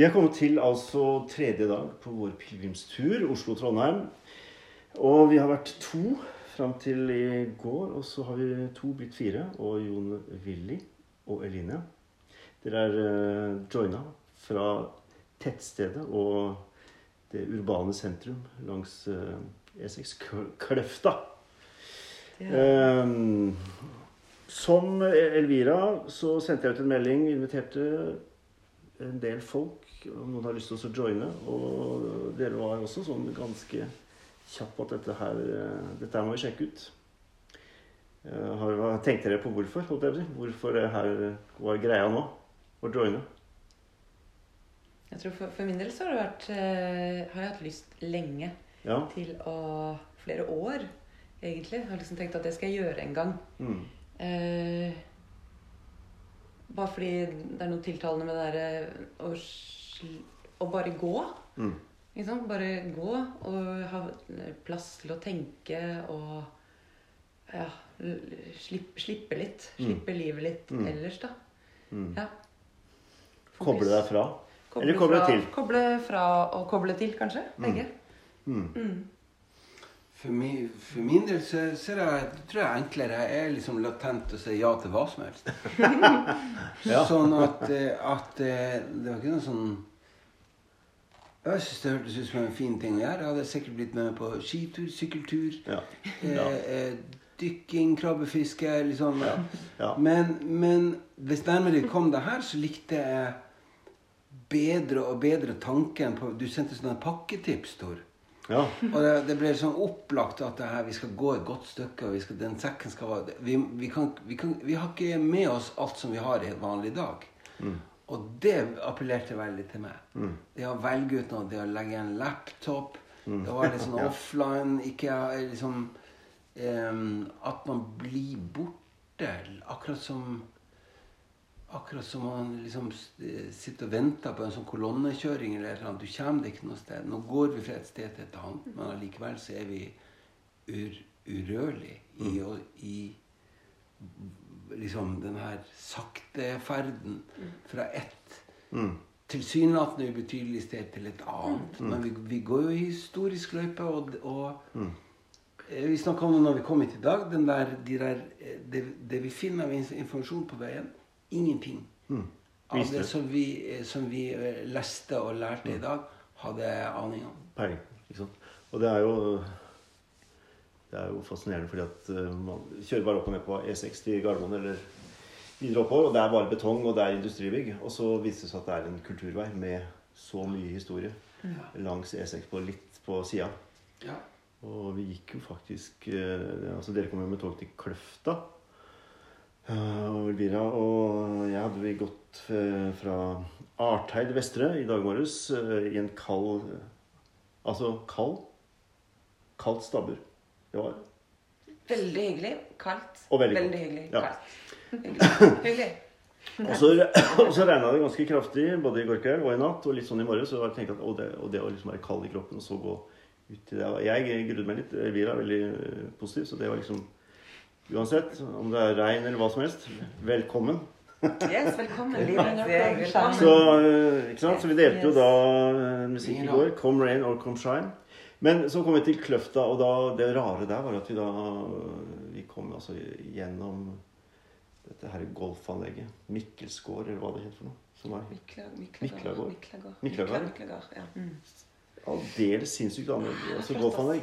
Vi er kommet til altså tredje dag på vår pilegrimstur Oslo-Trondheim. Og vi har vært to fram til i går, og så har vi to blitt fire. Og Jon Willy og Eline. Dere er uh, joina fra tettstedet og det urbane sentrum langs uh, E6 Kløfta. Ja. Um, som Elvira så sendte jeg ut en melding, inviterte en del folk om noen har lyst til å joine. Og dere var også sånn ganske kjapp på at dette her, dette her må vi sjekke ut. Har, tenkte dere på hvorfor? Hvorfor det her var greia nå? Å joine? Jeg tror for, for, min del så har det vært eh, Har jeg hatt lyst lenge ja. til å Flere år, egentlig. Jeg har liksom tenkt at det skal jeg gjøre en gang. Mm. Eh, bare fordi det er noe tiltalende med det derre å, å, bare gå. Mm. Liksom, bare gå og ha plass til å tenke og ja, slippe, slippe litt. Mm. Slippe mm. livet litt mm. ellers, da. Mm. Ja. Koble deg fra? Koble Eller koble fra, til? Koble fra og koble til, kanskje. Begge. Mm. For, min, for min del så, så det, tror jeg enklere jeg er liksom latent å si ja til hva som helst. ja. Sånn at, eh, at, eh, Det var ikke noe sånn Jeg syns det hørtes ut som en fin ting å gjøre. Jeg hadde sikkert blitt med på skitur, sykkeltur, ja. Ja. Eh, dykking, krabbefiske liksom. Men, men hvis nærmere kom det her, så likte jeg bedre og bedre tanken på Du sendte sånne pakketips, Tor. Ja. Og det, det, ble sånn opplagt at her, vi skal gå et godt stykke. og skal, den sekken skal være, vi, vi, kan, vi, kan, vi, har ikke med oss alt som vi har i en vanlig dag. Mm. Og det appellerte veldig til meg. Mm. Det å velge ut noe, det å legge en laptop, mm. det var litt sånn offline ikke liksom um, At man blir borte. Akkurat som Akkurat som man liksom sitter og venter på en sånn kolonnekjøring eller et Du kommer deg ikke noe sted. Nå går vi fra et sted til et annet, men allikevel så er vi ur, urørlige i, mm. i liksom den her sakte ferden fra ett mm. tilsynelatende ubetydelig sted til et annet. Mm. Men vi, vi, går jo i historisk løype, og, og mm. Eh, vi snakka om det når vi kom hit i dag. Der, de der, eh, det, det vi finner av informasjon på veien ingenting mm. av det som vi, som vi, eh, leste og lærte i mm. dag, hadde jeg aning om. Peiling. Ikke sant. Og det er jo det er jo fascinerende fordi at uh, man kjører bare opp og ned på E6 til Gardermoen eller videre oppover, og det er bare betong og det er industribygg. Og så viser det seg at det er en kulturvei med så mye historie langs E6 på litt på sida. Ja. Og vi gikk jo faktisk uh, altså Dere kom jo med tog til Kløfta. Eh, og Elvira og jeg hadde vi gått eh, fra Arteid Vestre i dag morges eh, i en kald Altså kald. Kaldt stabbur. Det var Veldig hyggelig. Kaldt. Og veldig, veldig hyggelig. Ja. Kaldt. Hyggelig. og så, så regna det ganske kraftig både i går kveld og i natt og litt sånn i morges. Så jeg tenkte at, og det, og det å liksom være kald i kroppen og så gå ut i det Jeg grudde meg litt. Elvira er veldig positiv, så det var liksom Uansett om det er regn eller hva som helst. Velkommen. Yes, velkommen. Så, eh, ikke sant? så vi delte jo da eh, musikk i går. 'Come rain or come shine'. Men så kom vi til Kløfta, og da, det rare der var at vi da Vi kom altså gjennom dette her golfanlegget. Mikkelsgård, eller hva det het for noe. Som var Miklagård. Miklagård. Ja. Mm. Aldeles sinnssykt anlegg. Altså golfanlegg.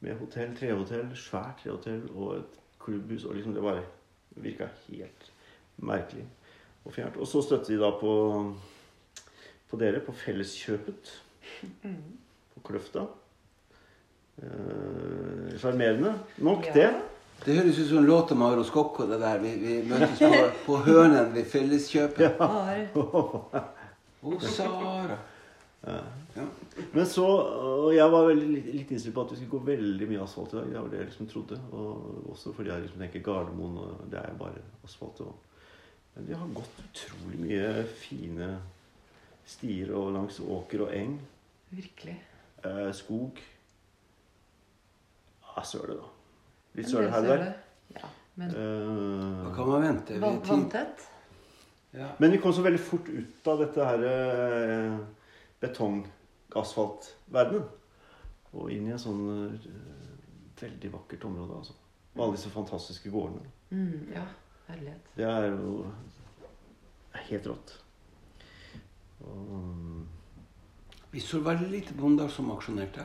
Med hotell, trehotell, svært trehotell og et klubbhus. Og liksom det bare virka helt merkelig og fjernt. Og så støtter vi da på, på dere, på Felleskjøpet på Kløfta. Eh, sjarmerende. Eh, nok ja. det. Det høres ut som en låt om Aros Kokko, det der. Vi, vi møtes på, på Hønen ved Felleskjøpet. Ja. Oh, Sara. Ja. Men så, og Jeg var veldig, litt innstilt på at vi skulle gå veldig mye asfalt i dag. Det var det jeg liksom trodde. Og også fordi jeg liksom tenker Gardermoen, og det er bare asfalt. Og, men vi har gått utrolig mye fine stier og langs åker og eng. Virkelig. Eh, skog. Ja, søle, da. Litt søle her og der. Ja, men... eh, Hva kan man vente? Vanntett? Ja. Men vi kom så veldig fort ut av dette her eh, betong-asfaltverdenen. Og inn i en sånn eh, veldig vakkert område. altså. Med alle disse fantastiske gårdene. Mm, ja, herlighet. Det er jo helt rått. Og, vi så veldig lite bonder som aksjonerte.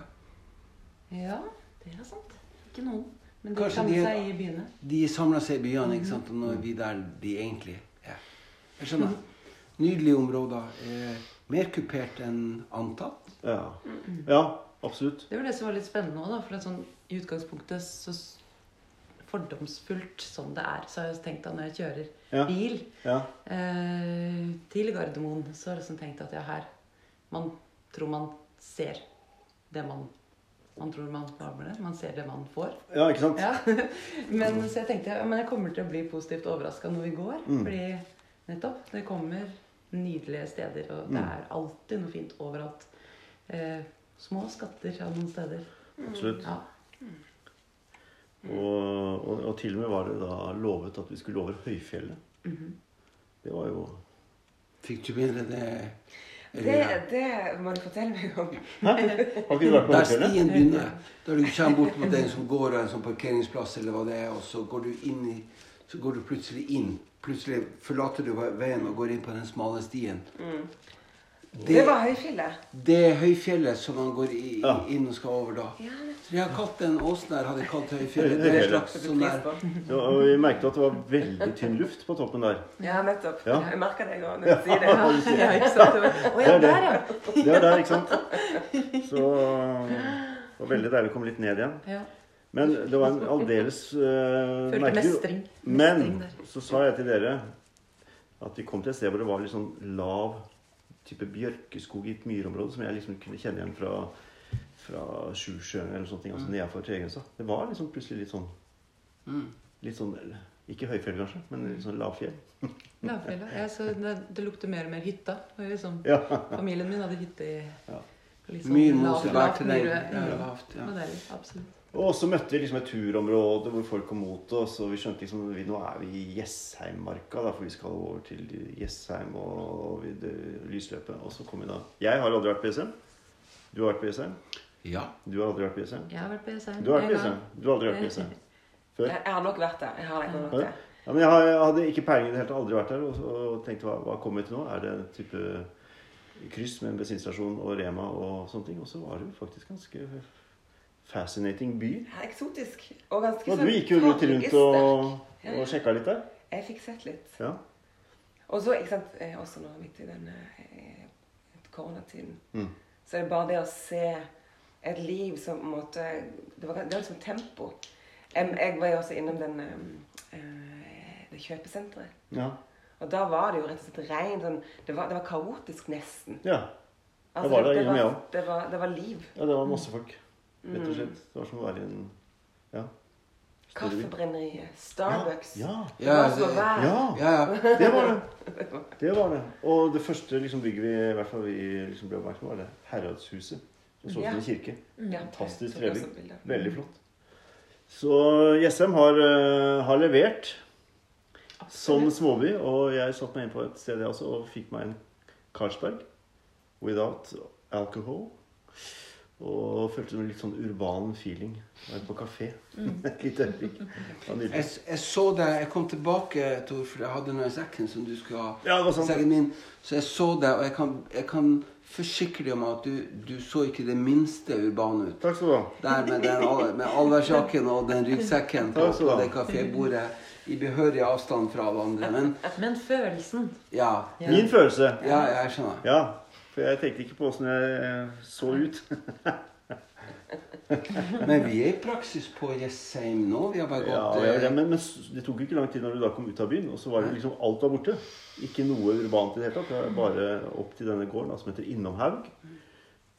Ja, det er sant. Ikke noen. Men de samla seg i byene. De samla seg i byene, ikke sant? og nå er vi der de egentlig er. Jeg skjønner. Nydelige områder. Eh, mer kupert enn antatt. Ja. ja, absolutt. Det var det som var litt spennende òg, for sånn, i utgangspunktet så fordomsfullt som det er, så har jeg tenkt at når jeg kjører ja. bil ja. Eh, til Gardermoen, så har jeg liksom tenkt at ja, her Man tror man ser det man man tror man det. Man ser det man får. Ja, ikke sant? Ja. Men så jeg tenkte men jeg kommer til å bli positivt overraska når vi går. Mm. Fordi nettopp, det kommer nydelige steder, og det mm. er alltid noe fint overalt. Eh, små skatter av noen steder. Absolutt. Ja. Og, og, og, til og med var det da lovet at vi skulle over høyfjellet. Mm -hmm. Det var jo Fikk du bedre det det, det, må du fortelle meg om. Der stien begynner. Da du kommer bort mot den som går en sånn parkeringsplass, eller hva det er, og så går du inn i Så går du plutselig inn. Plutselig forlater du veien og går inn på den smale stien. Mm. Det, det, var høyfjellet? Det er høyfjellet som man går i, ja. inn og skal over da. Ja, jeg har kalt den åsen der hadde kalt høyfjellet. Det er en slags sånn der ja, og Vi merket at det var veldig tynn luft på toppen der. Ja, nettopp. Ja. Jeg merker det når du sier det. Ja, ikke sant? Å ja, der, ja. Det er der, ikke sant. Så det var veldig deilig å komme litt ned igjen. Ja. Men det var en aldeles uh, merkelig Men så sa jeg til dere at vi kom til et sted hvor det var litt sånn lav type bjørkeskog i et myrområde som jeg liksom kunne kjenne igjen fra, fra Sjusjøen eller sånne ting. Altså mm. nedenfor Tregrensa. Det var liksom plutselig litt sånn mm. Litt sånn Ikke høyfjell, kanskje, men litt sånn lavfjell. Lavfjell, ja. Så det, det, lukter mer og mer hytta. Liksom, ja. Familien min hadde hytte i ja. liksom, Mye mosebær til deg. Ja, lavt, ja. Absolutt. Og så møtte vi liksom et turområde hvor folk kom mot oss. Og vi skjønte liksom vi, nå er vi i Jessheimmarka, da, for vi skal over til Jessheim og, og det, lysløpet. Og så kom vi da Jeg har aldri vært på Jessheim. Du har vært på Jessheim? Ja. Du har aldri vært på Jessheim? Jeg har vært på Jessheim. Du har vært på Jessheim. Du har aldri vært på Jessheim før? Jeg, har nok vært der. Jeg har nok vært der. Ja, men jeg, har, jeg, hadde ikke peiling i det hele tatt. Aldri vært der. Og, og tenkte hva, hva kommer vi til nå? Er det en type kryss med en bensinstasjon og Rema og sånne ting? Og så var det jo faktisk ganske fascinating by. Ja, eksotisk. Og ganske sånn du gikk jo rundt, rundt og, og sjekka litt der? Jeg fikk sett litt. Ja. Og så, ikke sant, også nå midt i den eh, koronatiden, mm. så er det bare det å se et liv som på en måte Det var, det var liksom tempo. Jeg, jeg, var jo også innom den, øh, det kjøpesenteret. Ja. Og da var det jo rett og slett regn. Sånn, det, var, det var kaotisk, nesten. Ja. Altså, det var det, det, var, det, var, det var liv. Ja, det var masse folk. Rett og slett. Det var som å være i en ja, Kaffebrenneriet. Starbucks. Ja, ja. Det, ja, ja, det var det. Det var det. Og det første liksom, bygget vi i hvert fall vi liksom ble oppmerksom på, var det Heradshuset. Som så ut som en kirke. Fantastisk trening. Veldig flott. Så Jessheim har, uh, har levert Absolutt. som småby. Og jeg satte meg inn på et sted jeg også og fikk meg en Carlsberg without alcohol. Og følte en litt sånn urban feeling. Var på kafé mm. et lite øyeblikk. Jeg, jeg, så deg Jeg kom tilbake, Tor, for jeg hadde noe i sekken som du skulle ha. Ja, det var sant. Min, så jeg så deg, og jeg kan, jeg kan forsikre deg om at du, du, så ikke det minste urban ut. Takk skal du ha. Der med, den, med allværsjakken og den ryggsekken på, på det kafébordet. I behørig avstand fra hverandre. Men, Men følelsen. Ja. ja. Min følelse. Ja, jeg skjønner. Ja. For jeg tenkte ikke på åssen jeg så ut. men vi er i praksis på Jessheim nå. Vi har bare gått ja, ja, ja, men, men, det tok ikke lang tid når du da kom ut av byen, og så var det liksom alt var borte. Ikke noe urbant i det hele tatt. Det er bare opp til denne gården da, som heter Innomhaug.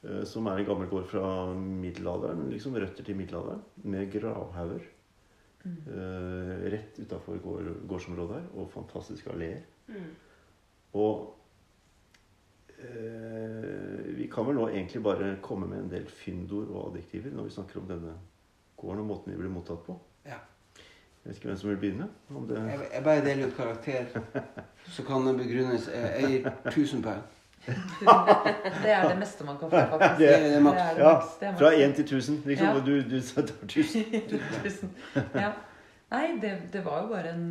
Eh, som er en gammel gård fra middelalderen. Liksom røtter til middelalderen. Med gravhauger. Mm. Uh, rett utafor gård, gårdsområdet her. Og fantastiske alleer. Mm. Og Eh, vi kan vel nå egentlig bare komme med en del fyndord og adjektiver når vi snakker om denne gården og måten vi blir mottatt på. Ja. Jeg vet ikke hvem som vil begynne. Det... Jeg, jeg bare deler ut karakter, så kan det begrunnes. Jeg gir 1000 poeng. det er det meste man kan få, faktisk. Det, det er maks. Ja, fra 1 til 1000. Liksom, ja. Du, du det 1000. ja. Nei, det, det, var jo bare en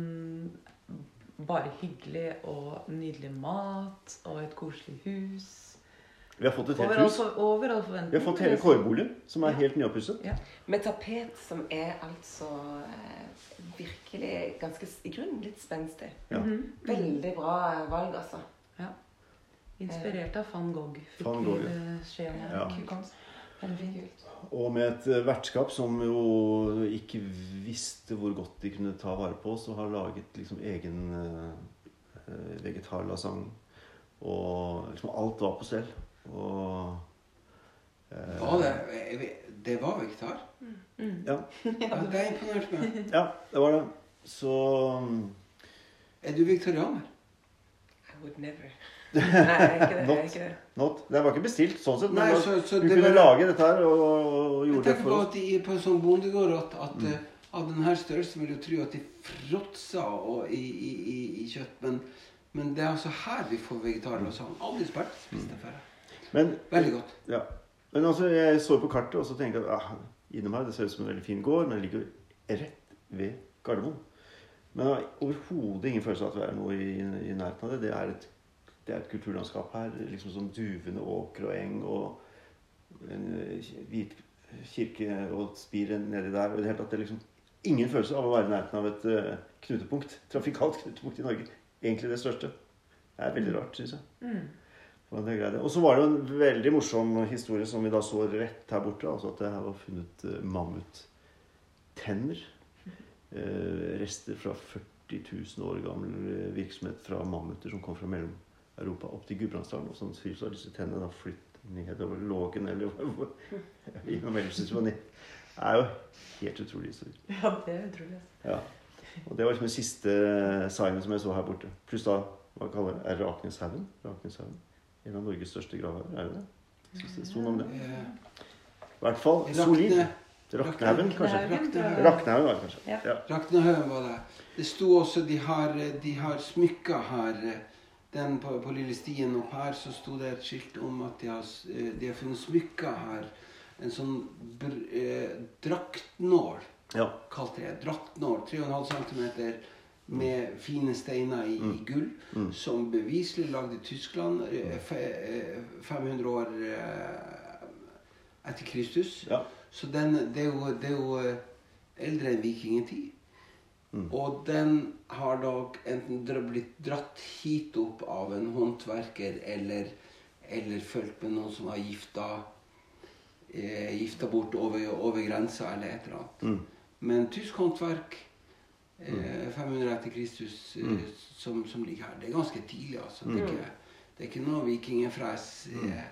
Bare hyggelig og nydelig mat og et koselig hus. Vi har fått et helt hus. Overall forventning. Vi har fått hele kårboligen, som er helt nyoppusset. Ja. Med tapet som er altså eh, virkelig ganske i grunnen litt spenstig. Ja. Mm -hmm. Veldig bra valg, altså. Ja. Inspirert av van Gogh. Van Gogh. Ja. Og med et eh, vertskap som jo ikke visste hvor godt de kunne ta vare på oss, og har laget liksom egen uh, vegetarlasagne. Og liksom alt var på stell. Og eh, Var det Det var vegetar? Mm. Ja. ja. Det imponerte meg. Ja, det var det. Så Er du vegetarianer? I would never. Nei, ikke det. Not, ikke det. Not. det var ikke bestilt sånn sett. Men Nei, så, så du kunne var... lage dette her og, og gjorde det for oss. Jeg tenker på at på en sånn bondegård at, at mm. uh, av denne størrelsen vil du tro at de fråtser i, i, i, i, kjøtt. Men, men, det er altså her vi får vegetarer og sånn. Aldri spist det før. Men, veldig godt. Ja. Men altså, jeg så på kartet og så tenkte jeg at ah, innom her, det ser ut som en veldig fin gård, men det ligger rett ved Gardermoen. Men jeg har overhodet ingen følelse av at det er noe i, i nærheten av det. Det er, et, det er et kulturlandskap her. liksom Sånn duvende åker og eng og en eh, hvit kirke og spir nedi der. Og det hele tatt, det er liksom ingen følelse av å være i nærheten av et uh, knutepunkt. Trafikalt knutepunkt i Norge. Egentlig det største. Det er veldig rart, syns jeg. Mm. Og så var det jo en veldig morsom historie som vi da så rett her borte. altså At det her var funnet uh, mammuttenner. Rester fra 40 000 år gammel eh, virksomhet fra mammuter som kom fra Mellom-Europa opp til Gudbrandsdalen. Og sånn så har disse tennene da flytt nedover Lågen eller hvor Det er jo helt utrolig historie. Ja, det er utrolig. Ja. Og det var liksom den siste signet som jeg så her borte. Pluss da hva kaller det, er Rakneshaugen. Rakneshaugen. En av Norges største gravhauger, er det det? Syns det sto noe om det. I hvert fall solid. Raknehaugen, kanskje. Raknehaugen var det kanskje. Ja. ja. Raknehaugen var det. Det sto også De har, de har smykker her. Den på, på Lille Stien opp her så sto det et skilt om at de har, de har funnet smykker her. En sånn eh, draktnål, ja. kalte jeg Draktnål. 3,5 cm med fine steiner i, mm. i gull, mm. som beviselig lagde Tyskland 500 eh, år eh, etter Kristus. Ja. Så den, det, er jo, det, er jo, eh, eldre enn vikingtid. Mm. Og den har da enten blitt dratt hit opp av en håndverker eller, eller fulgt med noen som har gifta, eh, gifta bort over, over grensa eller et eller annet. Mm. Men tysk håndverk 500 mm. etter Kristus eh, mm. som, som, ligger her. Det er ganske tidlig. altså. Det er mm. ikke, det er ikke noe vikingfres eh,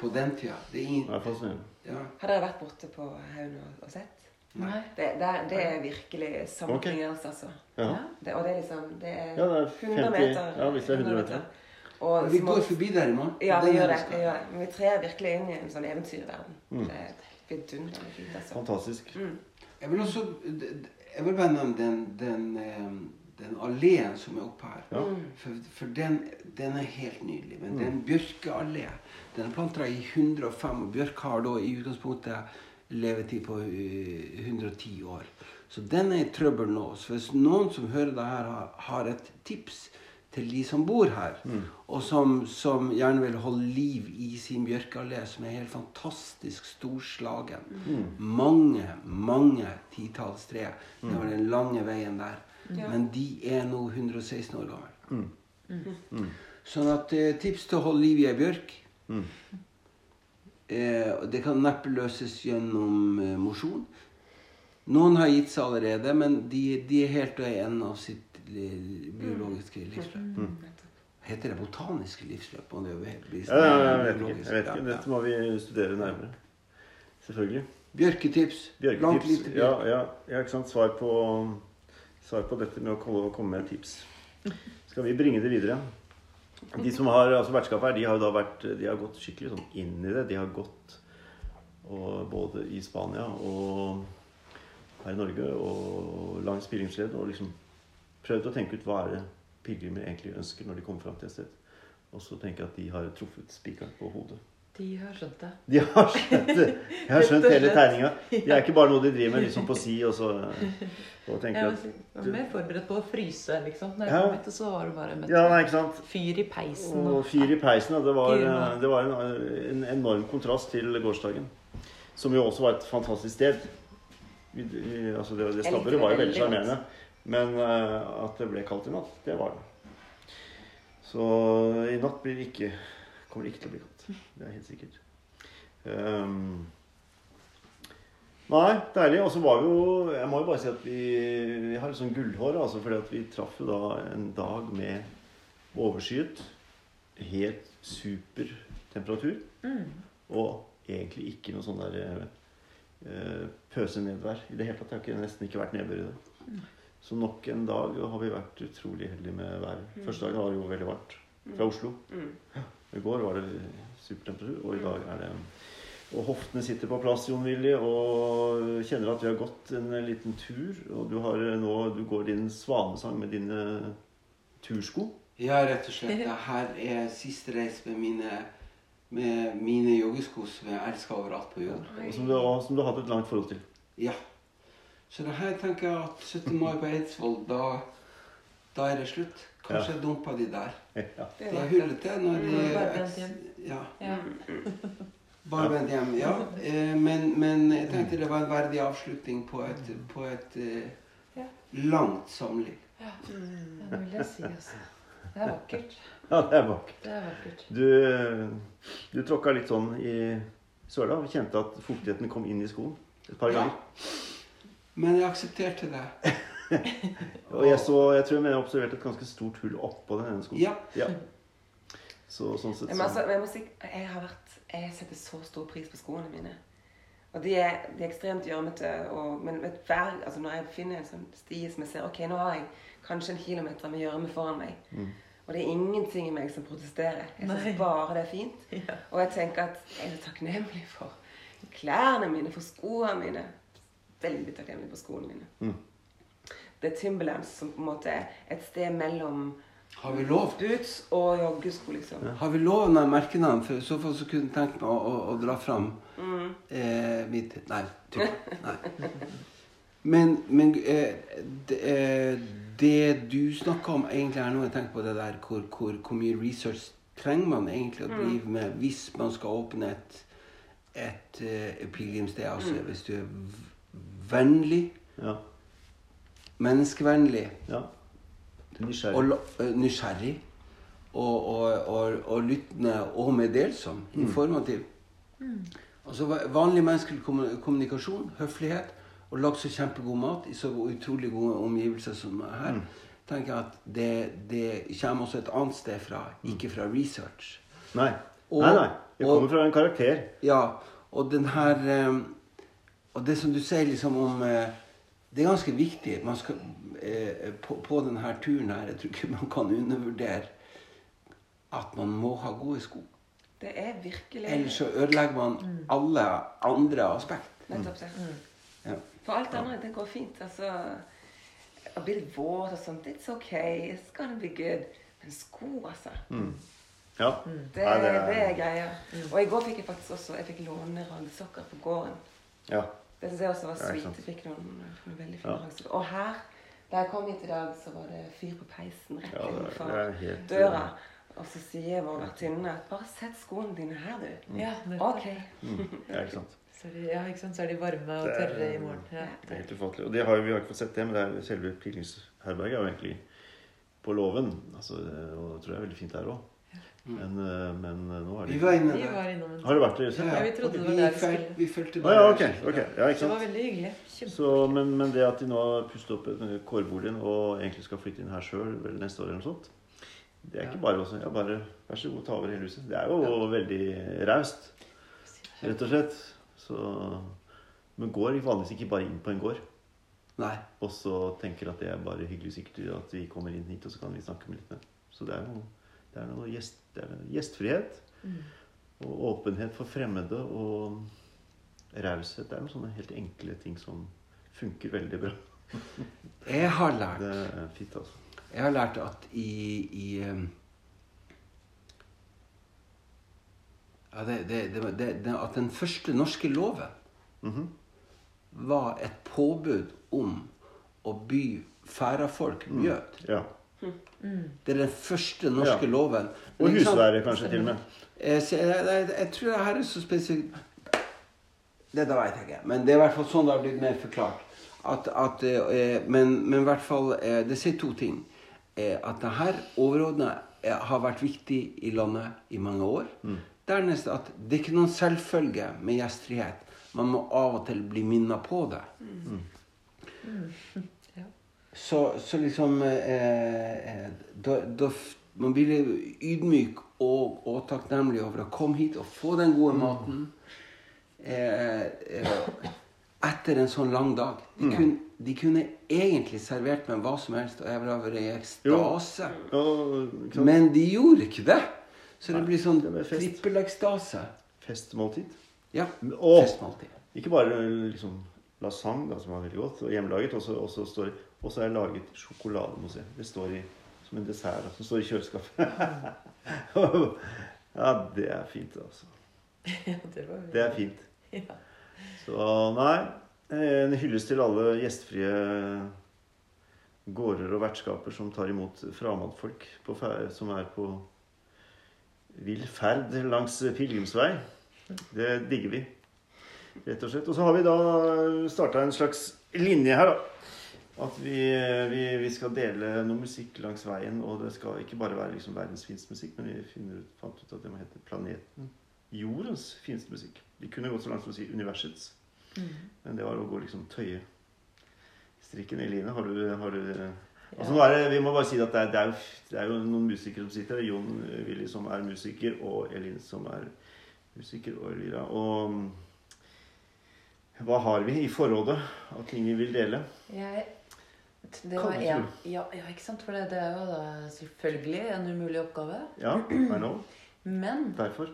på den tida. Det er ingen, ja. Har dere vært borte på Haugen og, og sett? Nei. Det, det, det, er virkelig something okay. else, altså. Ja. Det, og det er liksom Det er, ja, det er 50, 100 meter. Ja, hvis det er 100 meter. Og vi går forbi der i morgen. Ja, vi gjør det. Vi gjør vi trer virkelig inn i en sånn eventyrverden. Mm. Det er vidunderlig fint. Altså. Fantastisk. Mm. Jeg vil også jeg vil bare nevne den, den, den alleen som er oppe her. Ja. For, for den, den, er helt nydelig. Men mm. den bjørkeallé den er planta i 105, og bjørk har da i utgangspunktet levetid på 110 år. Så den er i trøbbel nå. Så hvis noen som hører det her, har, et tips til de som bor her, mm. og som, som, gjerne vil holde liv i sin bjørkeallé, som er helt fantastisk storslagen. Mm. Mange, mange titalls tre. Mm. Det var den lange veien der. Ja. Men de er nå 116 år gamle. Mm. Mm. Mm. Sånn at eh, tips til å holde liv i ei bjørk eh, Det kan neppe løses gjennom eh, mosjon. Noen har gitt seg allerede, men de, de er helt og en av sitt biologiske livsløp. Mm. Heter det botaniske livsløp? Det ja, ja, jeg vet ikke. Jeg vet ikke. Dette må vi studere nærmere. Selvfølgelig. Bjørketips. Bjørketips. Ja, ja, ja, ikke sant. Svar på, svar på dette med å komme med tips. Skal vi bringe det videre? De som har altså vertskapet her, de har jo da vært De har gått skikkelig sånn inn i det. De har gått og, både i Spania og her i Norge og langs pilegrimsleden og liksom prøvd å tenke ut hva er det pilegrimer egentlig ønsker når de kommer fram til et sted. Og så tenker jeg at de har truffet spikeren på hodet. De har skjønt det. De har skjønt det. Jeg har skjønt hele tegninga. Det er ikke bare noe de driver med liksom på si, og så og tenker at Jeg var mer forberedt på å fryse, liksom. Når jeg ja. kom hit, så var det bare ja, nei, fyr i peisen. Og, og fyr i peisen, det var, det var en, en, enorm kontrast til gårsdagen. Som jo også var et fantastisk sted. Vi, altså det, det stabberet var jo veldig sjarmerende. Men uh, at det ble kaldt i natt, det var det. Så i natt blir det ikke, kommer det ikke til å bli kaldt. Det er helt sikkert. Um, nei, deilig. Og så var vi jo Jeg må jo bare si at vi, vi har litt sånn gullhår, altså, fordi at vi traff jo da en dag med overskyet. Helt super temperatur. Mm. Og egentlig ikke noe sånn der uh, pøsenedvær i det hele tatt. Det har nesten ikke vært nedbør i det. Mm. Så nok en dag har vi vært utrolig heldige med været. Mm. Første dagen var det jo veldig varmt. Fra Oslo. Mm. I går var det supertemperatur, og i dag er det Og hoftene sitter på plass, Jon Willy, og kjenner at vi har gått en liten tur. Og du har nå Du går din svanesang med dine tursko. Ja, rett og slett. Det her er siste reis med mine med mine joggesko som jeg elsker overalt på jord. Og som, du, som du har hatt et langt forhold til. Ja. Så det her tenker jeg at 17. mai på Eidsvoll, da, da er det slutt. Kanskje ja. dumpa de der. Ja. Det er hullete når de. Ja. ja. Barbeint hjem, ja. Eh, men, men, jeg tenkte det var en verdig avslutning på et, på et uh, langt samliv. Ja. Det vil jeg si, altså. Det er vakkert. Ja, det er vakkert. Det er vakkert. Du, du tråkka litt sånn i søla og kjente at fuktigheten kom inn i skoen et par ganger. Men jeg aksepterte det. og jeg, så, jeg tror jeg observerte et ganske stort hull oppå den ene skoen. Ja. ja. Så, sånn sett, men altså, jeg, si, jeg, har vært, jeg setter så stor pris på skoene mine. Og de er, de er ekstremt gjørmete. Men hver, altså når jeg finner en sånn sti som jeg ser Ok, nå har jeg kanskje en kilometer med gjørme foran meg. Mm. Og det er ingenting i meg som protesterer. Jeg syns bare det er fint. Ja. Og jeg tenker at jeg er takknemlig for klærne mine, for skoene mine. Veldig takknemlig for skoene mine. Mm det er Timberlands som på en måte er et sted mellom har vi lov? Boots og joggesko, liksom. Ja. Har vi lov å merke navn? For i så fall så kunne jeg tenkt meg å, å, å dra fram mm. eh, mitt Nei. Typ. Nei. Men, men eh, det, eh, det, du snakker om, egentlig er noe jeg tenker på det der hvor, hvor, hvor mye research trenger man egentlig å mm. drive med hvis man skal åpne et, et, et eh, pilegrimssted. Altså mm. hvis du er vennlig. Ja menneskevennlig. Ja. Nysgjerrig. Og, uh, nysgjerrig. Og, og, og, og, lyttende og meddelsom. Mm. Informativ. Mm. Altså Vanlig menneskelig kommunikasjon, høflighet, og lagd så kjempegod mat i så utrolig gode omgivelser som her. Mm. tenker jeg at det, det, kommer også et annet sted fra, mm. ikke fra research. Nei. nei, nei. Det kommer fra en karakter. Ja. Og den her um, Og det som du sier liksom om uh, det er ganske viktig man skal, eh, på, på, denne turen her Jeg tror ikke man kan undervurdere at man må ha gode sko. Det er virkelig Ellers så ødelegger man mm. alle andre aspekt. Nettopp det. Mm. Ja. For alt annet, det går fint. Altså Å bli litt våt og sånt, it's ok. It's gonna be good. Men sko, altså. Mm. Ja. Mm. Det, Nei, det, er, det er greia. Mm. Og i går fikk jeg faktisk også Jeg fikk låne raggsokker på gården. Ja. Det syns jeg også var sweet. Jeg fikk noen, noen veldig fine ja. Og her, da jeg kom hit i dag, så var det fyr på peisen rett ja, innenfor døra. Og så sier vår vertinne bare sett skoene dine her, du. Mm. Ja, ok. Mm. Ja, ikke sant. Så de, ja, ikke sant? så er de varme og tørre i morgen. Ja. Det er helt ufattelig. Og det har, vi har ikke fått sett det, men det er selve pilgrimsherberget er jo egentlig på låven. Altså, og det tror jeg er veldig fint der òg. Mm. Men, eh, men, eh, nå er det Vi var inne der. Var inne har du vært der? Ja, vi trodde det var der vi skulle. Vi fulgte. Ah, ja, okay, okay. ja, det var veldig hyggelig. Så, men, men, det at de nå har pustet opp kårboligen og egentlig skal flytte inn her sjøl neste år, eller noe sånt, det er ikke bare også ja, bare Vær så god, ta over hele huset. Det er jo ja. veldig raust, rett og slett. Så, men går vanligvis ikke bare inn på en gård. Nei. Og så tenker at det er bare hyggelig sikkert at vi kommer inn hit, og så kan vi snakke med litt med Så det er jo det er noe gjest, det er gjestfrihet. Mm. Og åpenhet for fremmede og raushet. Det er noen sånne helt enkle ting som funker veldig bra. Jeg har lært Det er fint, altså. Jeg har lært at i, i ja, det, det, det, At den første norske loven mm -hmm. var et påbud om å by færafolk mm. mjød. Ja. Mm. Det er den første norske ja. loven. Og husvære, kanskje, til og med. Jeg, jeg, jeg, jeg tror det her er så spesifikt Det da vet jeg ikke. Men det er i hvert fall sånn det har blitt mer forklart. At, at, eh, men, men, i hvert fall eh, Det sier to ting. Eh, at det her overordna har vært viktig i landet i mange år. Mm. Dernest at det er ikke noen selvfølge med gjestfrihet. Man må av og til bli minnet på det. Mm. Mm. Så, så, liksom eh, da, da, Man blir ydmyk og, og, takknemlig over å komme hit og få den gode maten eh, eh, etter en sånn lang dag. De, mm. kun, de, kunne egentlig servert meg hva som helst, og jeg ville vært i ekstase. Men de gjorde ikke det. Så det blir sånn trippelekstase. Festmåltid. Ja. Og festmåltid. ikke bare liksom lasagne, da, som var veldig godt, og hjemmelaget. Og så står og så er jeg laget sjokolademousse. Det står i, som en dessert som står i kjøleskapet. ja, det er fint, altså. Ja, det, var det er fint. Ja. Så nei. En hyllest til alle gjestfrie gårder og vertskaper som tar imot fremmedfolk som er på vill ferd langs pilegrimsvei. Det digger vi, rett og slett. Og så har vi da starta en slags linje her, da. At vi, vi, vi, skal dele noe musikk langs veien. Og det skal ikke bare være liksom verdens fineste musikk, men vi ut, fant ut at det må hete planeten jordens fineste musikk. Vi kunne gått så langt som å si universets. Mm. Men det var å gå liksom tøye strikken. Eline, har du, har du Altså, det, vi må bare si at det er, det, er jo, det er, jo, noen musikere som sitter her. Jon Willy som er musiker, og Elin som er musiker, og Elvira. Og hva har vi i forrådet av ting vi vil dele? Jeg, det var en, ja, ja, ikke sant? For det, det, er jo da selvfølgelig en umulig oppgave. Ja, I know. Men Derfor.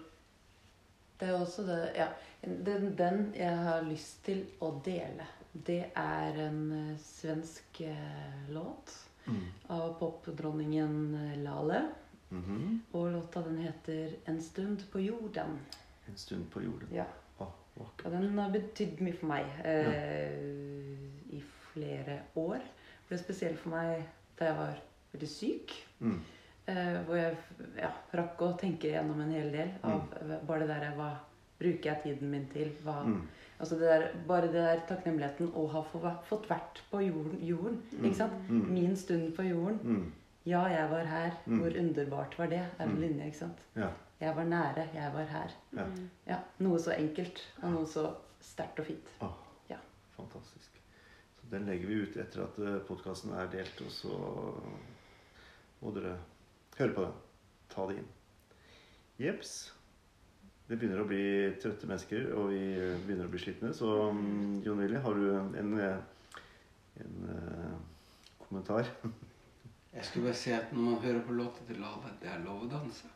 Det er også det Ja. Den, den jeg har lyst til å dele, det er en eh, svensk eh, låt mm. av popdronningen Lale. Mm -hmm. Og låta den heter 'En stund på jorden'. En stund på jorden. Ja. Ah, og den har betydd mye for meg eh, ja. i flere år. Det ble spesielt for meg da jeg var veldig syk. Mm. Eh, hvor jeg ja, rakk å tenke gjennom en hel del av mm. bare det der jeg var Bruker jeg tiden min til? Hva, mm. Altså det der, bare det der takknemligheten å ha fått vært på jorden. jorden mm. ikke sant? Mm. Min stund på jorden. Mm. Ja, jeg var her. Hvor underbart var det? er en linje, ikke sant? Ja. Jeg var nære. Jeg var her. Ja. ja noe så enkelt og noe så sterkt og fint. Oh, ja. Fantastisk. Den legger vi ut etter at eh, podkasten er delt, og så må dere høre på den. Ta det inn. Jepps. det begynner å bli trøtte mennesker, og vi begynner å bli slitne. Så um, Jon Willy, har du en, en, en uh, kommentar? Jeg skulle bare si at når man hører på låta til Lave, det er lov å danse.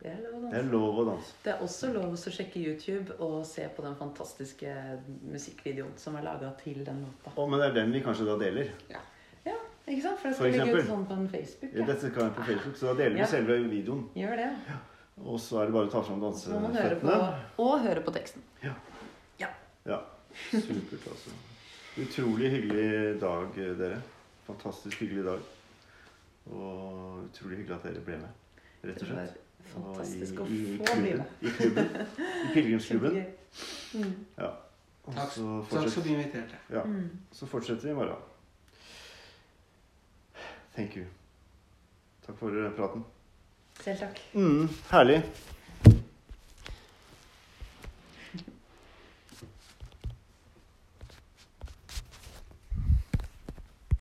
Det er lov å danse. Det er lov å danse. Det er også lov å sjekke YouTube og se på den fantastiske musikkvideoen som er laga til den låta. Oh, men det er den vi kanskje da deler? Ja. ja ikke sant? For det skal ligge ut sånn på Facebook. Ja. Dette skal være på Facebook, så da deler vi selve videoen. Gjør det. Ja. Og så er det bare å ta fram danseføttene. Og høre på teksten. Ja. ja. ja. Supert, altså. Utrolig hyggelig dag, dere. Fantastisk hyggelig dag. Og utrolig hyggelig at dere ble med, rett og slett. Fantastisk å få bli med. I klubben. I pilegrimsklubben. Mm. Ja. Takk, takk som inviterte. Ja. Mm. Så fortsetter vi i morgen. Thank you. Takk for praten. Selv takk. Mm, herlig.